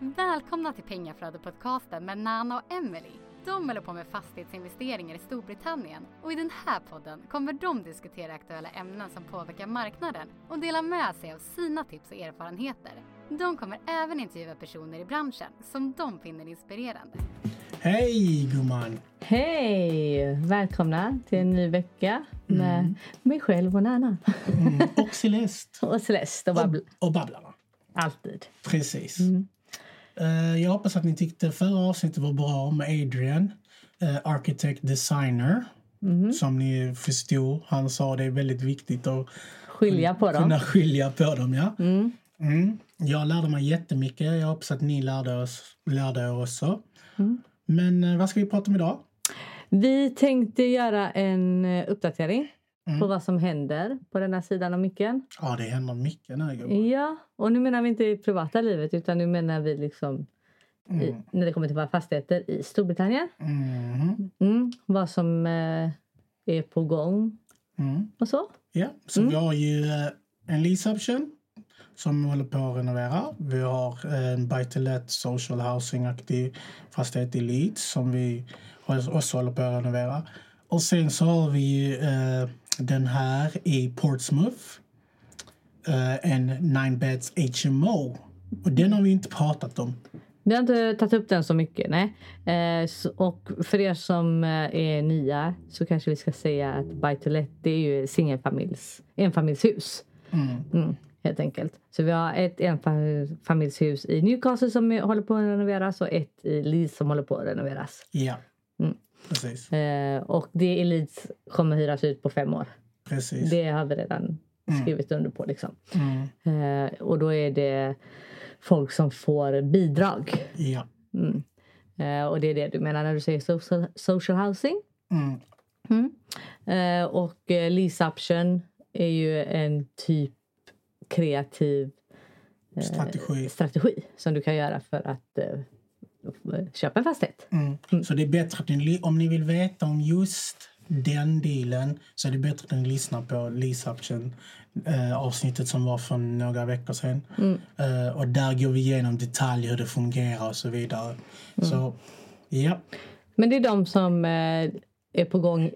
Välkomna till Pengaflödet-podcasten med Nana och Emily. De håller på med fastighetsinvesteringar i Storbritannien och i den här podden kommer de diskutera aktuella ämnen som påverkar marknaden och dela med sig av sina tips och erfarenheter. De kommer även intervjua personer i branschen som de finner inspirerande. Hej gumman! Hej! Välkomna till en ny vecka med mm. mig själv och Nana. Mm. Och Celeste. och Celeste och, Babbl och, och Babblarna. Alltid. Precis. Mm. Uh, jag hoppas att ni tyckte förra avsnittet var bra med Adrian, uh, architect designer. Mm. Som ni förstod, han sa det är väldigt viktigt att skilja på kunna dem. skilja på dem. Ja. Mm. Mm. Jag lärde mig jättemycket. Jag hoppas att ni lärde, oss, lärde er också. Mm. Men uh, vad ska vi prata om idag? Vi tänkte göra en uppdatering mm. på vad som händer på den här sidan av micken. Ja, det händer mycket nu. Ja, och nu menar vi inte i privata livet utan nu menar vi liksom mm. i, när det kommer till våra fastigheter i Storbritannien. Mm. mm vad som eh, är på gång mm. och så. Ja, så vi har ju eh, en lease option som håller på att renovera. Vi har en buy to let social housing-aktig fastighet i Leeds som vi också håller på att renovera. Och sen så har vi eh, den här i Portsmouth. Uh, en nine beds HMO. Och den har vi inte pratat om. Vi har inte tagit upp den så mycket. Nej. Eh, så, och för er som eh, är nya så kanske vi ska säga att Buy to Let det är ju singelfamiljs, enfamiljshus. Mm. Mm, helt enkelt. Så vi har ett enfamiljshus i Newcastle som håller på att renoveras och ett i Leeds som håller på att renoveras. Ja. Mm. Precis. Eh, och det Elites kommer hyras ut på fem år. Precis. Det har vi redan mm. skrivit under på. Liksom. Mm. Eh, och då är det folk som får bidrag. Ja. Mm. Eh, och det är det du menar när du säger social, social housing? Mm. Mm. Eh, och eh, lease option är ju en typ kreativ eh, strategi. strategi som du kan göra för att köpa en fastighet. Mm. Mm. Så det är bättre att ni, om ni vill veta om just den dealen så är det bättre att ni lyssnar på Lease Option eh, avsnittet som var för några veckor sedan. Mm. Eh, och där går vi igenom detaljer hur det fungerar och så vidare. Mm. Så ja. Men det är de som eh, är på gång,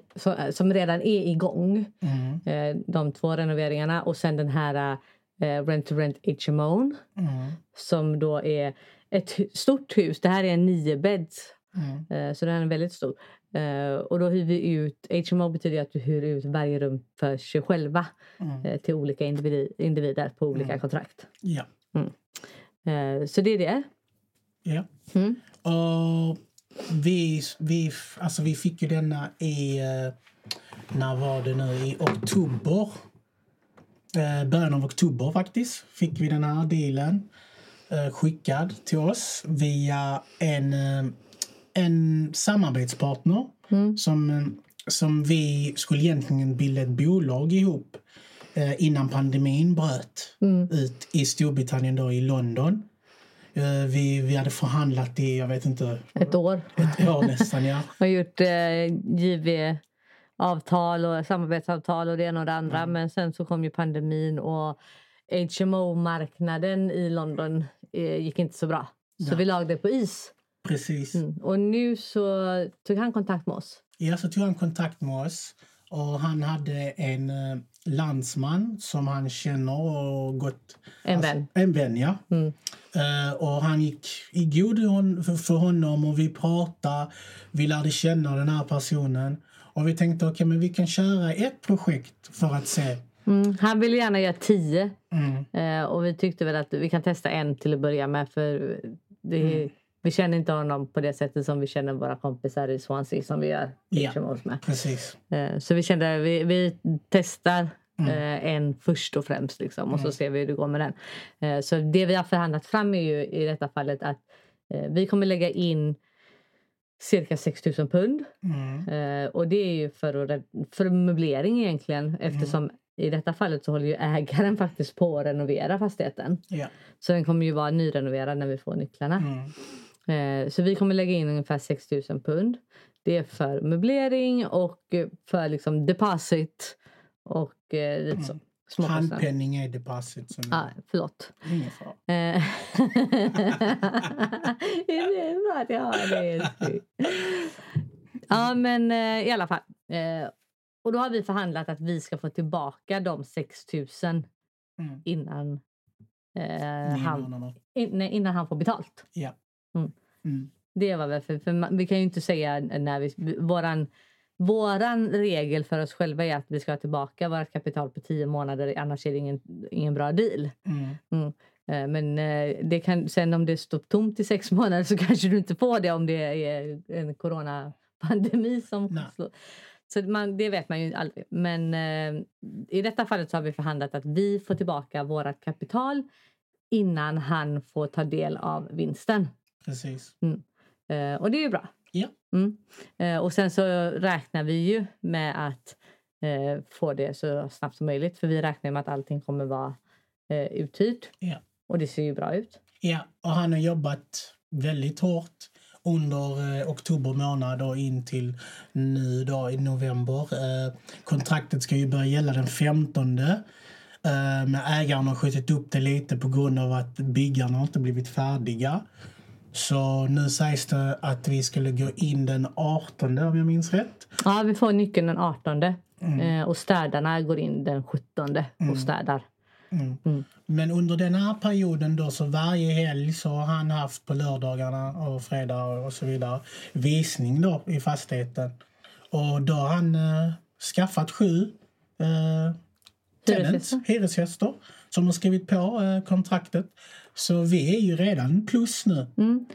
som redan är igång. Mm. Eh, de två renoveringarna och sen den här eh, Rent to Rent HMO. Mm. Som då är ett stort hus. Det här är en nio bädds. Mm. Eh, så den är väldigt stor. Uh, och då hyr vi ut, HMO betyder att du hyr ut varje rum för sig själva mm. uh, till olika individer, på olika mm. kontrakt. Ja. Mm. Så det är det. Ja. Mm. Och vi, vi, alltså vi fick ju denna i, när var det nu, i oktober. början av oktober faktiskt fick vi den här dealen skickad till oss via en en samarbetspartner mm. som, som vi skulle egentligen bilda ett bolag ihop eh, innan pandemin bröt mm. ut i Storbritannien, då, i London. Eh, vi, vi hade förhandlat i, jag vet inte... Ett år. Ett år nästan, ja. och gjort eh, JV-avtal och samarbetsavtal och det ena och det andra. Mm. Men sen så kom ju pandemin och HMO-marknaden i London eh, gick inte så bra. Så ja. vi lade det på is. Precis. Mm. Och nu så tog han kontakt med oss. Ja, så tog han kontakt med oss. Och han hade en uh, landsman som han känner och gått... En alltså, vän. En vän, ja. Mm. Uh, och han gick i god för, för honom och vi pratade. Vi lärde känna den här personen. Och vi tänkte okej, okay, men vi kan köra ett projekt för att se Mm, han ville gärna göra tio. Mm. Uh, och vi tyckte väl att vi kan testa en till att börja med. För det, mm. Vi känner inte honom på det sättet som vi känner våra kompisar i Swansea som vi gör ja, med. Precis. Eh, så vi kände att vi, vi testar mm. Eh, en först och främst liksom, och så mm. ser vi hur det går med den. Eh, så det vi har förhandlat fram är ju i detta fallet att vi kommer lägga in cirka 6 000 pund. Mm. Och det är ju för, för möblering egentligen eftersom mm. I detta fallet så håller ju ägaren faktiskt på att renovera fastigheten. Ja. Så den kommer ju vara nyrenoverad när vi får nycklarna. Mm. Eh, så vi kommer lägga in ungefär 6 000 pund. Det är för möblering och för liksom deposit och eh, lite mm. så. småkostnader. Handpenning är deposit. Som Ja, förlåt. Ingen fara. Eh, det är bra att jag har det. Ja, men eh, i alla fall. Eh, och då har vi förhandlat att vi ska få tillbaka de 6 000 Mm. innan, eh, han, in, innan han får betalt. Ja. Mm. Mm. Det var väl för, för man, vi kan ju inte säga när vi... Våran, våran regel för oss själva är att vi ska ha tillbaka vårt kapital på 10 månader annars är det ingen, ingen bra deal. Mm. Eh, Men eh, det kan, sen om det står tomt i sex månader så kanske du inte får det om det är en coronapandemi som Nej. slår. Så man, det vet man ju aldrig. Men eh, i detta fallet så har vi förhandlat att vi får tillbaka vårt kapital innan han får ta del av vinsten. Precis. Eh, och det är ju bra. Ja. Mm. Eh, och sen så räknar vi ju med att eh, få det så snabbt som möjligt. För vi räknar med att allting kommer vara eh, uthyrt. Ja. Och det ser ju bra ut. Ja, och han har jobbat väldigt hårt under eh, oktober månad och in till nu då i november. Eh, kontraktet ska ju börja gälla den 15. Eh, men ägaren har skjutit upp det lite på grund av att byggarna inte blivit färdiga. Så nu sägs det att vi skulle gå in den 18 om jag minns rätt. Ja, vi får nyckeln den 18. Mm. Eh, och städarna går in den 17 och städar. Mm. Mm. Men under den här perioden då så varje helg så har han haft på lördagarna och fredagar och så vidare visning då i fastigheten. Och då har han eh, skaffat sju eh, tenants, Hyresgäster. som har skrivit på eh, kontraktet. Så vi är ju redan plus nu. Mm.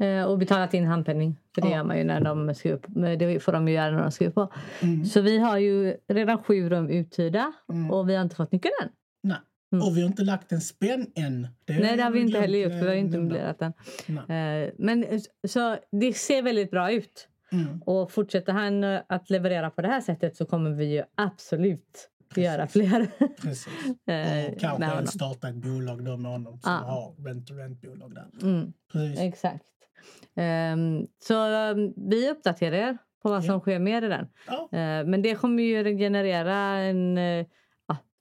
Eh, och betalat in handpenning. För det Ja. gör man ju när de skriver Det får de ju göra när de skriver på. Mm. Så vi har ju redan sju rum uthyrda. Mm. Och vi har inte fått nyckeln än. Mm. Och vi har inte lagt en spänn än. Nej, det har vi inte heller gjort. Vi har inte eh, möblerat den. Eh, Men eh, så det ser väldigt bra ut. Mm. Och fortsätter han eh, att leverera på det här sättet så kommer vi ju absolut göra fler. Precis. eh, Och kanske med starta ett bolag då med honom som Ja. har rent-to-rent-bolag där. Mm, Precis. exakt. Ehm, så um, vi uppdaterar er på vad som Ja. sker mer i den. Ja. Eh, men det kommer ju generera en uh,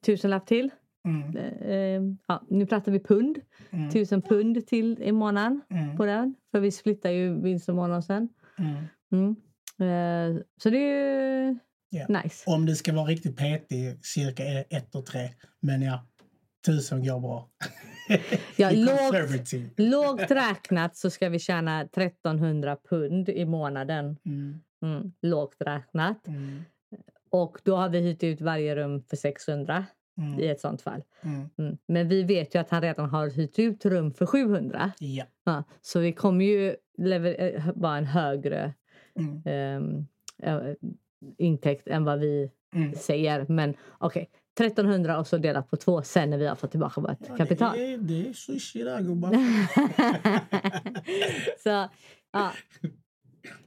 tusenlapp till. Mm. Eh, ja, nu pratar vi pund. Mm. Tusen pund till i månaden Mm. på den. För vi splittar ju vinst och månad sen. Mm. Mm. Eh, så det är Ja. nice. Om det ska vara riktigt petig, cirka ett och tre. Men ja, tusen går bra. Ja, lågt, lågt räknat så ska vi tjäna 1300 pund i månaden. Mm. Lågt räknat. Och då har vi hyrt ut varje rum för 600 i Mm. ett sånt fall. Mm. Mm. Men vi vet ju att han redan har hyrt ut rum för 700. Ja. Ja, så vi kommer ju eh, vara en högre eh, intäkt än vad vi Mm. säger. Men okej, 1300 och så delat på två sen när vi har fått tillbaka vårt Ja, kapital. Det är, det är sushi där gubbar. så ja, Ja.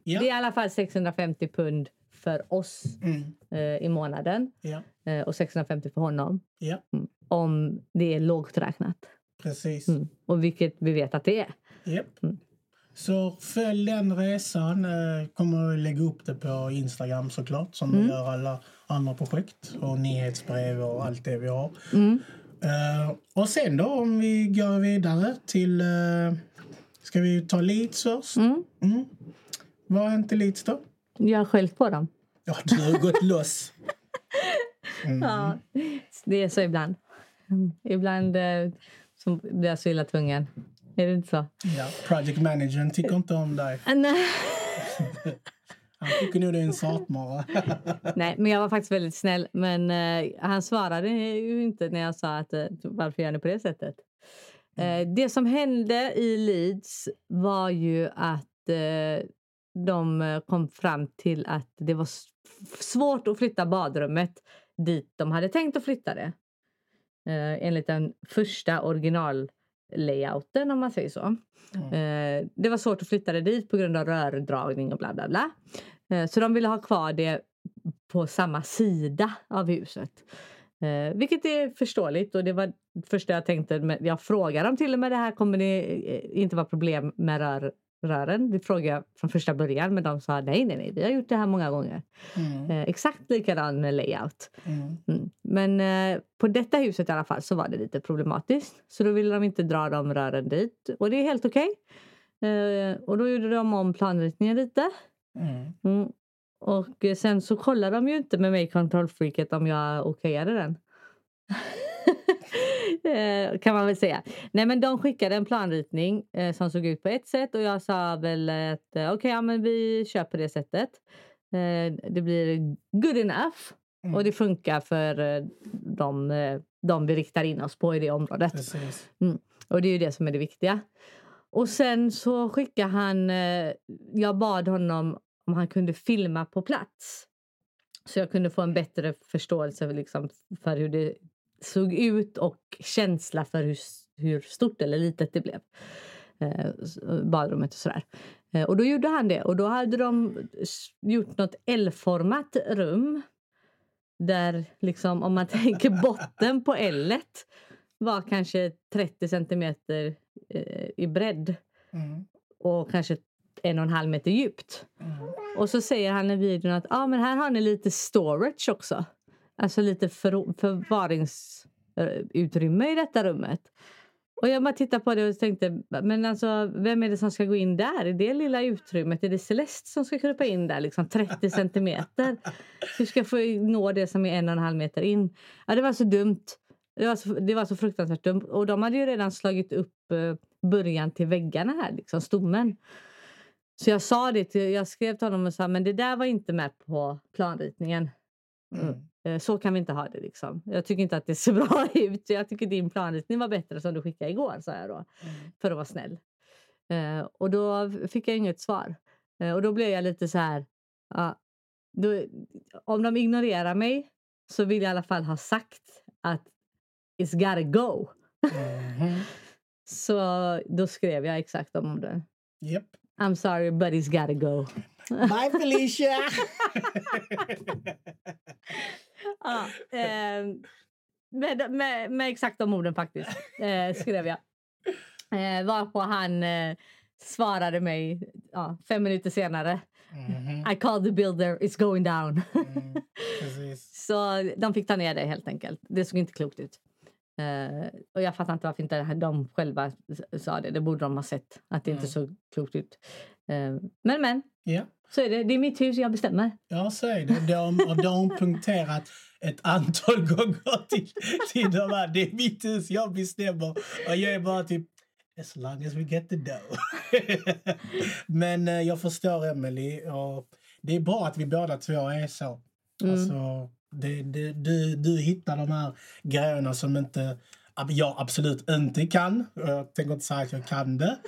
det är i alla fall 650 pund för oss Mm. eh, i månaden Ja. eh, och 650 för honom. ja, Mm. Om det är lågt räknat. precis. Mm. Och vilket vi vet att det är. Japp. Mm. Så följ den resan. Eh, kommer att lägga upp det på Instagram såklart som Mm. vi gör alla andra projekt och nyhetsbrev och allt det vi har. Mm. Eh, och sen då om vi går vidare till... Uh, ska vi ta Leeds först? Mm. Mm. Vad har hänt i Leeds då? Jag har skällt på dem. Ja, du har gått loss. Mm. Ja, det är så ibland. Ibland eh, så blir jag så illa tvungen. Är det inte så? Ja, project managern tycker inte om dig. Ah, Nej. Han tycker nog du är en satmara. Nej, men jag var faktiskt väldigt snäll. Men eh, han svarade ju inte när jag sa att eh, varför gör ni på det sättet? Eh, det som hände i Leeds var ju att de eh, kom fram till att det var svårt att flytta badrummet dit de hade tänkt att flytta det. Eh, enligt den första originallayouten om man säger så. Mm. Eh, det var svårt att flytta det dit på grund av rördragning och bla bla bla. Eh, så de ville ha kvar det på samma sida av huset. Eh, vilket är förståeligt och det var det första jag tänkte. Jag frågade dem till och med det här kommer det eh, inte vara problem med rör, rören. Det frågade jag från första början men de sa nej, nej, nej, vi har gjort det här många gånger. Mm. Eh, exakt likadan layout. Mm. Mm. Men eh, på detta huset i alla fall så var det lite problematiskt. Så då ville de inte dra de rören dit och det är helt okej. Eh, och då gjorde de om planritningen lite. Mm. Mm. Och sen så kollade de ju inte med mig kontrollfreaket om jag okejade den. Eh, kan man väl säga. Nej men de skickade en planritning eh, som såg ut på ett sätt och jag sa väl att eh, okej, ja, men vi kör på det sättet. Eh, det blir good enough Mm. och det funkar för eh, de, eh, de vi riktar in oss på i det området. Precis. Och det är ju det som är det viktiga. Och sen så skickade han... Jag bad honom om han kunde filma på plats. Så jag kunde få en bättre förståelse för, liksom, för hur det såg ut och känsla för hur, hur stort eller litet det blev. Eh, badrummet och sådär. Eh, och då gjorde han det. Och då hade de gjort något L-format rum. Där liksom, om man tänker botten på L var kanske 30 centimeter eh, i bredd Mm. och kanske en och en halv meter djupt. Mm. Och så säger han i videon att ah, men här har ni lite storage också. Alltså lite för, förvaringsutrymme i detta rummet. Och jag bara tittade på det och tänkte, men alltså vem är det som ska gå in där i det lilla utrymmet? Är det Celeste som ska krypa in där liksom 30 centimeter? Hur ska jag få nå det som är en och en halv meter in? Ja, det var så dumt. Det var så, det var så fruktansvärt dumt. Och de hade ju redan slagit upp eh, början till väggarna här, liksom stommen. Så jag sa det, till, jag skrev till honom och sa men det där var inte med på planritningen. Mm. Eh, Så kan vi inte ha det. Liksom. Jag tycker inte att det ser bra ut. Jag tycker din planritning var bättre som du skickade igår, sa jag då. Mm. För att vara snäll. Eh, och då fick jag inget svar. Eh, och då blev jag lite så här... Ja, då, om de ignorerar mig så vill jag i alla fall ha sagt att it's gotta go. Mhm. Så då skrev jag exakt om det. Japp. I'm sorry but it's gotta go. Bye Felicia! Ja, ehm, med, med, med exakt de orden faktiskt eh, skrev jag. Eh, varpå han eh, svarade mig ja, fem minuter senare. Mhm. I called the builder, it's going down. Mm. Så de fick ta ner det helt enkelt. Det såg inte klokt ut. Eh, och jag fattar inte varför inte de själva sa det. Det borde de ha sett. Att det inte Mm. såg klokt ut. Eh, men men, Ja. Så är det. Det är mitt hus, jag bestämmer. Ja, så är det. De, och de punkterat ett antal gånger till, till de här. Det är mitt hus, jag bestämmer. Och jag är bara typ... As long as we get the dough. Men eh, jag förstår Emily. Och det är bra att vi båda två är så. Mm. Alltså, det, det, du, du hittar de här grejerna som inte jag absolut inte kan. Jag tänker inte säga att jag kan det.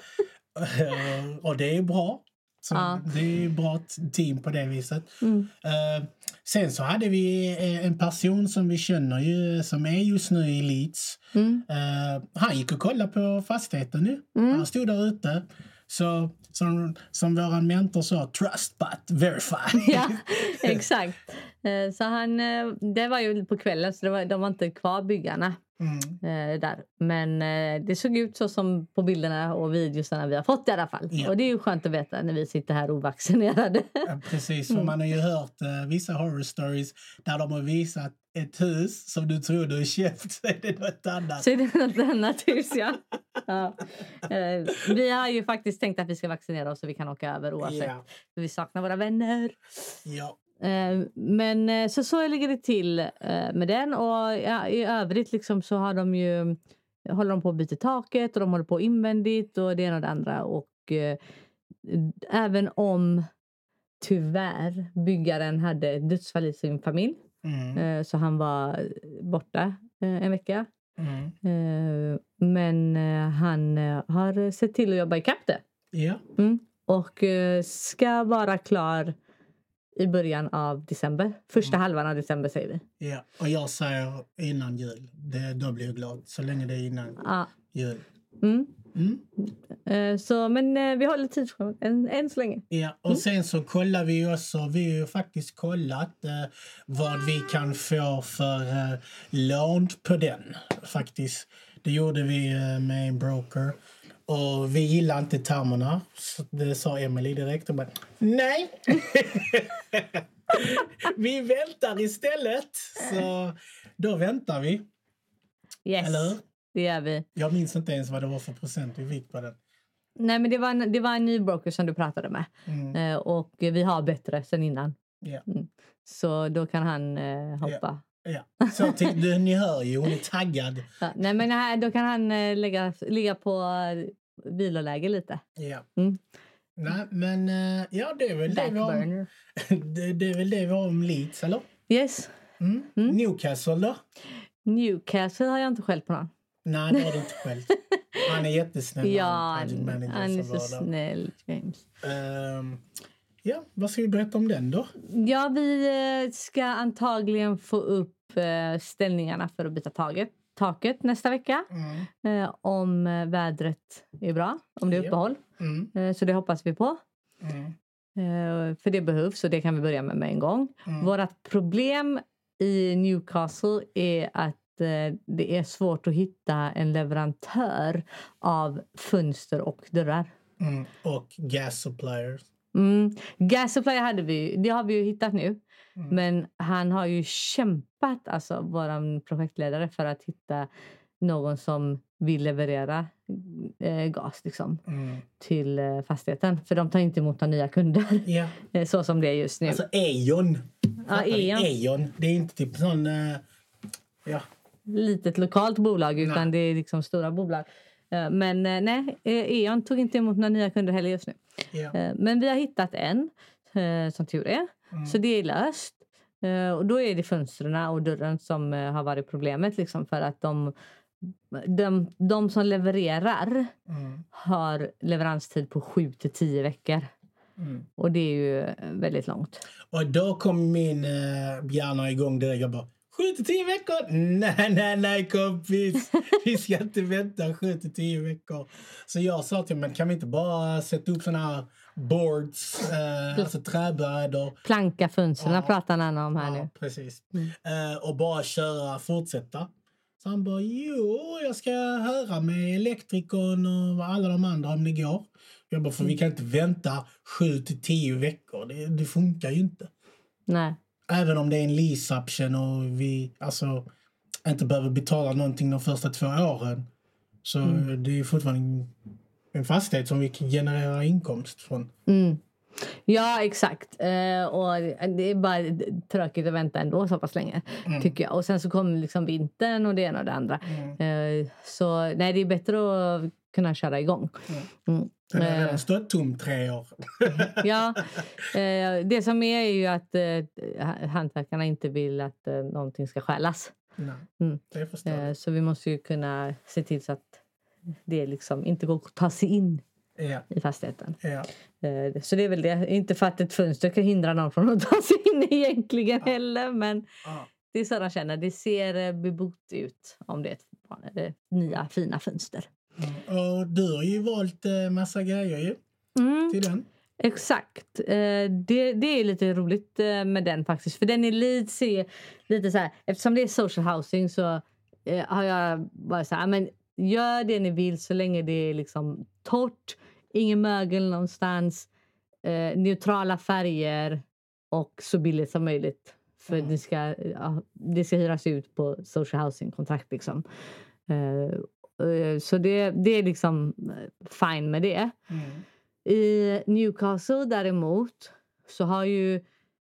Eh, och det är bra. Så Ja. Det är bra t- team på det viset. Mm. Eh, sen så hade vi eh, en person som vi känner ju, som är just nu i Leeds. Mm. Eh, han gick och kollade på fastigheten nu. Mm. Han stod där ute. Så som, som vår mentor sa, trust but verify. Ja, exakt. Så han, det var ju på kvällen, så var, de var inte kvar byggarna Mm. eh, där. Men eh, det såg ut så som på bilderna och videorna vi har fått i alla fall. Ja. Och det är ju skönt att veta när vi sitter här ovaccinerade. Ja, precis, Mm. man har ju hört eh, vissa horror stories där de har visat ett hus som du tror du har köpt så är det något annat. Så är det något annat hus, ja. ja. Vi har ju faktiskt tänkt att vi ska vaccinera oss så vi kan åka över oavsett. Ja, För vi saknar våra vänner. ja. Eh, Men eh, så, så ligger det till eh, med den. Och i övrigt liksom så har de ju håller de på att byta taket och de håller på invändigt och det ena och det andra. Och eh, även om tyvärr byggaren hade ett dödsfall i sin familj Mm. eh, så han var borta eh, en vecka. Mm. Men han har sett till att jobba ikapp det. Ja. Mm. Och ska vara klar i början av december. Första Mm. halvan av december säger vi. ja, och jag säger innan jul. Det, då blir jag glad. Så länge det är innan Ja. jul. Mm. Mm. Eh, så, men eh, vi håller tidsschemat än, än så länge. Ja, och Mm. sen så kollar vi också, vi har ju faktiskt kollat eh, vad vi kan få för eh, lån på den faktiskt. Det gjorde vi eh, med en broker Och vi gillar inte termerna. Så det sa Emily direkt. Och bara, Nej! vi väntar istället. Så då väntar vi. Yes, Eller det gör vi. Jag minns inte ens vad det var för procent vi fick på den. Nej, men det var en, det var en ny broker som du pratade med. Mm. Eh, och vi har bättre sen innan. Ja. Så då kan han eh, hoppa. Ja. Så till, du, ni hör ju, hon är taggad. Ja, nej, men här, då kan han eh, lägga, ligga på eh, viloläge lite. Ja. Mm. Nej, men eh, ja, det är väl det vi har. Det, det är väl det vi har om Leeds, eller? Yes. Mm. Mm. Newcastle då? Newcastle har jag inte skällt på någon. Nej, det har du inte själv. Han är jättesnäll. Ja, han, han, han är så snäll, James. Ehm, ja, vad ska vi berätta om den då? Ja, vi ska antagligen få upp ställningarna för att byta taget, taket nästa vecka. Mm. Eh, om eh, vädret är bra, om det är uppehåll. Mm. Eh, så det hoppas vi på. Mm. För det behövs och det kan vi börja med med en gång. Mm. Vårt problem i Newcastle är att det är svårt att hitta en leverantör av fönster och dörrar. Mm. Och gas suppliers. Mm. Gas supply hade vi, det har vi ju hittat nu. Mm. Men han har ju kämpat, alltså vår projektledare, för att hitta någon som vill leverera eh, gas liksom, Mm. till eh, fastigheten. För de tar inte emot några nya kunder, eh, så som det är just nu. alltså Eon. Ja? Eon. Eon. Det är inte typ sån... eh, ja. litet lokalt bolag utan Nej. det är liksom stora bolag. Eh, Men eh, nej, eh, E.ON tog inte emot några nya kunder heller just nu. Eh, Men vi har hittat en, som tur är. Mm. Så det är löst. Eh, Och då är det fönstren och dörren som eh, har varit problemet. Liksom, för att de, de, de som levererar Mm. har leveranstid på 7 till 10 veckor. Mm. Och det är ju eh, väldigt långt. Och då kom min uh, hjärna igång direkt. Jag bara, sju till tio veckor? Nej, nej, nej kompis. Vi ska inte vänta sju till tio veckor. Så jag sa till honom, kan vi inte bara sätta upp såna här boards, uh, alltså träbrädor. Planka fönstren Ja. pratar han om här Ja, nu. precis. Mm. Eh, och bara köra, fortsätta. Så han bara, jo, jag ska höra med elektrikern och alla de andra om det går. Jag bara, för vi kan inte vänta sju till tio veckor. Det, det funkar ju inte. Nej. Även om det är en lease option och vi alltså inte behöver betala någonting de första två åren. Så det är fortfarande en, fastighet som vi kan generera inkomst från. Mm. Ja, exakt. Eh, och det är bara tråkigt att vänta ändå så pass länge. Mm. tycker jag. Och sen så kommer liksom vintern och det ena och det andra. Eh, så nej, det är bättre att kunna köra igång. Mm. Den har Eh, redan stått tom tre år. ja, eh, det som är är ju att eh, hantverkarna inte vill att eh, någonting ska stjälas. Nej, Mm. Eh, så vi måste ju kunna se till så att det liksom inte går att ta sig in Ja, i fastigheten. ja. Eh, Så det är väl det. Inte för att ett fönster kan hindra någon från att ta sig in egentligen heller. Men Ja. det är så de känner. Det ser eh, bebott ut om det är ett eh, nya fina fönster. Mm. Och du har ju valt eh, massa grejer ju, Mm, till den. exakt. Det, det är lite roligt med den faktiskt. För den är lite, lite så här. Eftersom det är social housing så har jag bara så här. Men gör det ni vill så länge det är liksom torrt. Ingen mögel någonstans. Eh, neutrala färger och så billigt som möjligt. För Mm. det, ska, ja, det ska hyras ut på social housing-kontrakt. Liksom. Eh, eh, så det, det är liksom eh, fine med det. Mm. I Newcastle däremot så har ju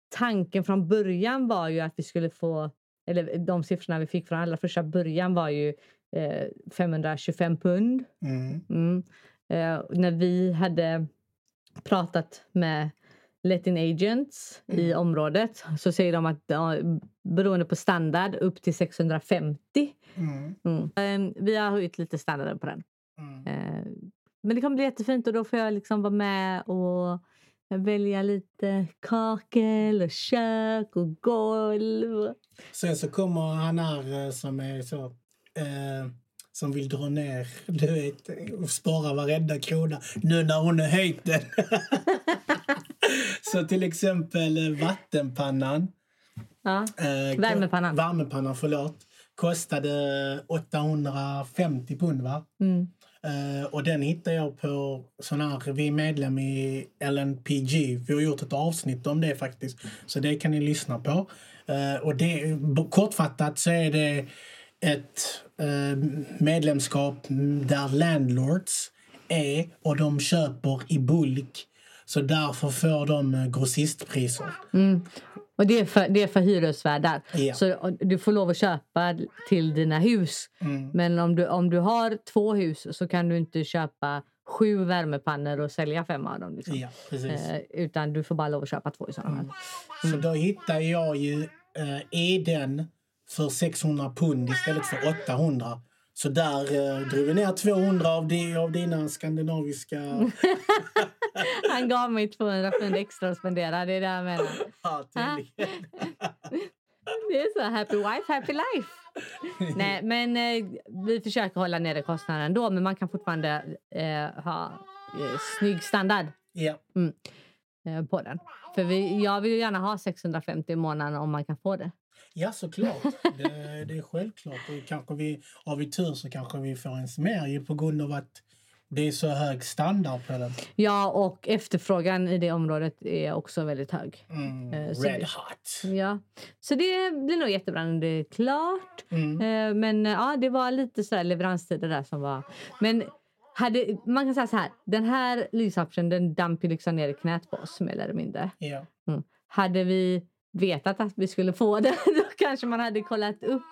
tanken från början var ju att vi skulle få, eller de siffrorna vi fick från allra första början var ju 525 pund. Mm. Mm. Eh, när vi hade pratat med letting agents i Mm. området så säger de att beroende på standard upp till 650. Mm. Mm. Eh, vi har höjt lite standarden på den. Mm. Eh, Men det kommer bli jättefint och då får jag liksom vara med och välja lite kakel och kök och golv. Sen så kommer han här eh, som är så... Eh, som vill dra ner, du vet, och spara varenda krona nu när hon har höjt den. så till exempel eh, vattenpannan. Ja. Eh, Värmepannan. Värmepannan, förlåt. Kostade 850 pund, va? Mm. Och den hittar jag på sån här, vi är medlem i LNPG. Vi har gjort ett avsnitt om det faktiskt. Så det kan ni lyssna på. Och det, kortfattat så är det ett medlemskap där landlords är och de köper i bulk. Så därför får de eh, grossistpriser. Och det är för, det är för hyresvärdar. Ja. Så du får lov att köpa till dina hus. Mm. Men om du, om du har två hus så kan du inte köpa sju värmepannor och sälja fem av dem. Liksom. Ja. Eh, utan du får bara lov att köpa två i sådana fall. Så då hittar jag ju eh, Eden för 600 pund istället för 800. Så där eh, drog vi ner 200 av, di, av dina skandinaviska... Han gav mig 200 pund extra att spendera. Det är det jag menar. ja. Det är så. Happy wife, happy life. Nej, men eh, vi försöker hålla nere kostnaden då. Men man kan fortfarande eh, ha eh, snygg standard ja, eh, på den. För vi, jag vill gärna ha 650 i månaden om man kan få det. Ja, såklart. Det, det är självklart. Och kanske vi, har vi tur så kanske vi får ens mer på grund av att det är så hög standard på den. Ja, och efterfrågan i det området är också väldigt hög. Mm, Eh, så red hot. Ja. Så det blir nog jättebra när det är klart. Mm. Eh, Men eh, ja, det var lite så leveranstider där som var... Men hade, man kan säga så här. Den här lysoption den damp ju liksom ner i knät på oss mer eller mindre. Ja. Mm. Hade vi vetat att vi skulle få det då kanske man hade kollat upp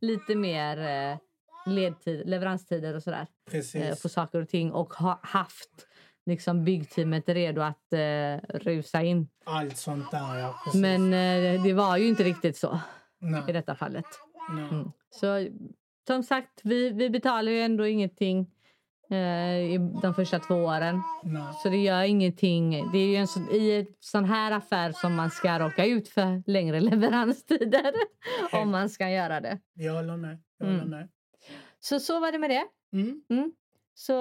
lite mer eh, ledtid, leveranstider och sådär eh, Precis. på saker och ting och ha, haft liksom byggteamet redo att eh, rusa in. Allt sånt där, ja. Precis. Men eh, det var ju inte riktigt så i Nej, detta fallet. Mm. Så som sagt, vi, vi betalar ju ändå ingenting i de första två åren. nej. Så det gör ingenting. Det är ju en sån, i en sån här affär som man ska råka ut för längre leveranstider om man ska göra det. Jag håller med. Jag Mm. håller med. Så så var det med det. Mm. Så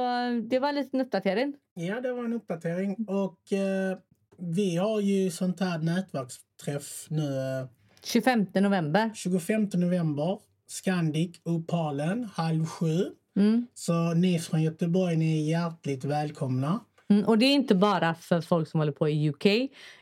det var en liten uppdatering. Ja, det var en uppdatering. Och eh, vi har ju sånt här nätverksträff nu eh, 25 november. 25 november. Scandic, Opalen, halv sju. Mm. Så ni från Göteborg, ni är hjärtligt välkomna. Mm, och det är inte bara för folk som håller på i UK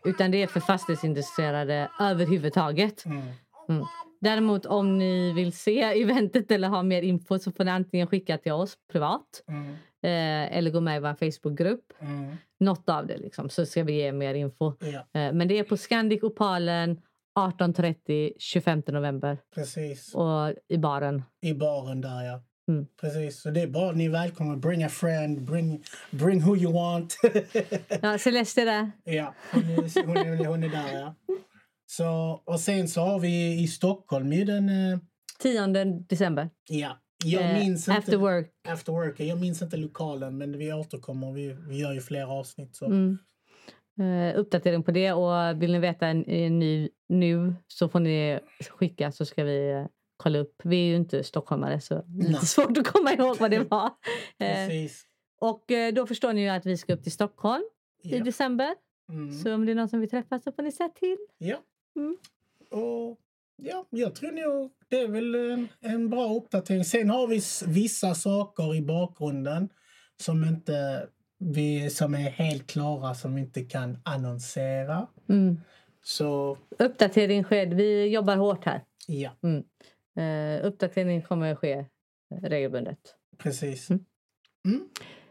utan det är för fastighetsintresserade överhuvudtaget. Mm. Mm. Däremot om ni vill se eventet eller ha mer info så får ni antingen skicka till oss privat Mm. eh, eller gå med i vår Facebookgrupp. Mm. Något av det liksom, så ska vi ge mer info. Ja, Eh, men det är på Scandic Opalen 18.30 25 november precis. och i baren. I baren där, ja. Mm. Precis, så det är bara ni är välkomna. Bring a friend, bring, bring who you want. Ja, Celeste är där. ja, hon är, hon, är, hon är där, ja. Så, och sen så har vi i Stockholm ju den... eh, 10 december. Ja, jag Eh, minns after inte... work. After work. Jag minns inte lokalen, men vi återkommer. Vi, vi gör ju flera avsnitt. Så. Mm. Eh, uppdatering på det. Och vill ni veta en, en ny nu så får ni skicka så ska vi eh, kolla upp. Vi är ju inte stockholmare så det är lite svårt att komma ihåg vad det var. Eh, Precis. och eh, då förstår ni ju att vi ska upp till Stockholm i Ja. december. Mm. Så om det är någon som vill träffas så får ni säga till. ja. Mm. Och ja, jag tror nog det är väl en, en bra uppdatering. Sen har vi vissa saker i bakgrunden som inte vi som är helt klara som vi inte kan annonsera. Mm. Så Uppdatering sker. Vi jobbar hårt här. ja, Eh, uppdatering kommer att ske eh, regelbundet. precis. Mm. Mm.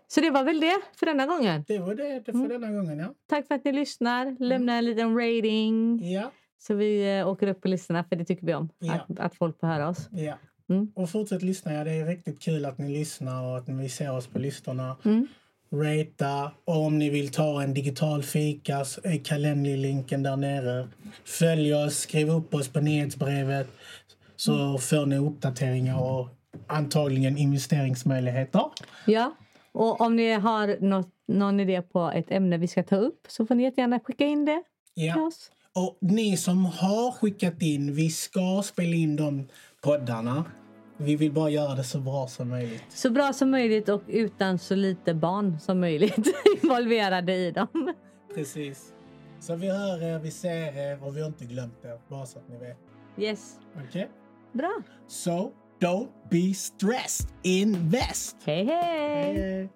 Så det var väl det för denna gången. Det var det, det för Mm. denna gången, ja. Tack för att ni lyssnar. Lämna en liten rating. Ja, Så vi eh, åker upp på listorna, för det tycker vi om. Ja. Att, att folk får höra oss. ja. Mm. Och fortsätt lyssna. Ja, det är riktigt kul att ni lyssnar och att ni ser oss på listorna. Mm. Rata. Och om ni vill ta en digital fika så är Calendly-länken där nere. Följ oss, skriv upp oss på nyhetsbrevet så får ni uppdateringar och antagligen investeringsmöjligheter. Ja. Och om ni har något, någon idé på ett ämne vi ska ta upp så får ni jättegärna skicka in det till Ja. oss. Och ni som har skickat in, vi ska spela in de poddarna. Vi vill bara göra det så bra som möjligt. Så bra som möjligt och utan så lite barn som möjligt involverade i dem. Precis. Så vi hör er, vi ser er och vi har inte glömt er. Bara så att ni vet. Yes. Okej? Bra. So, don't be stressed. Invest! Hej hej! Eh,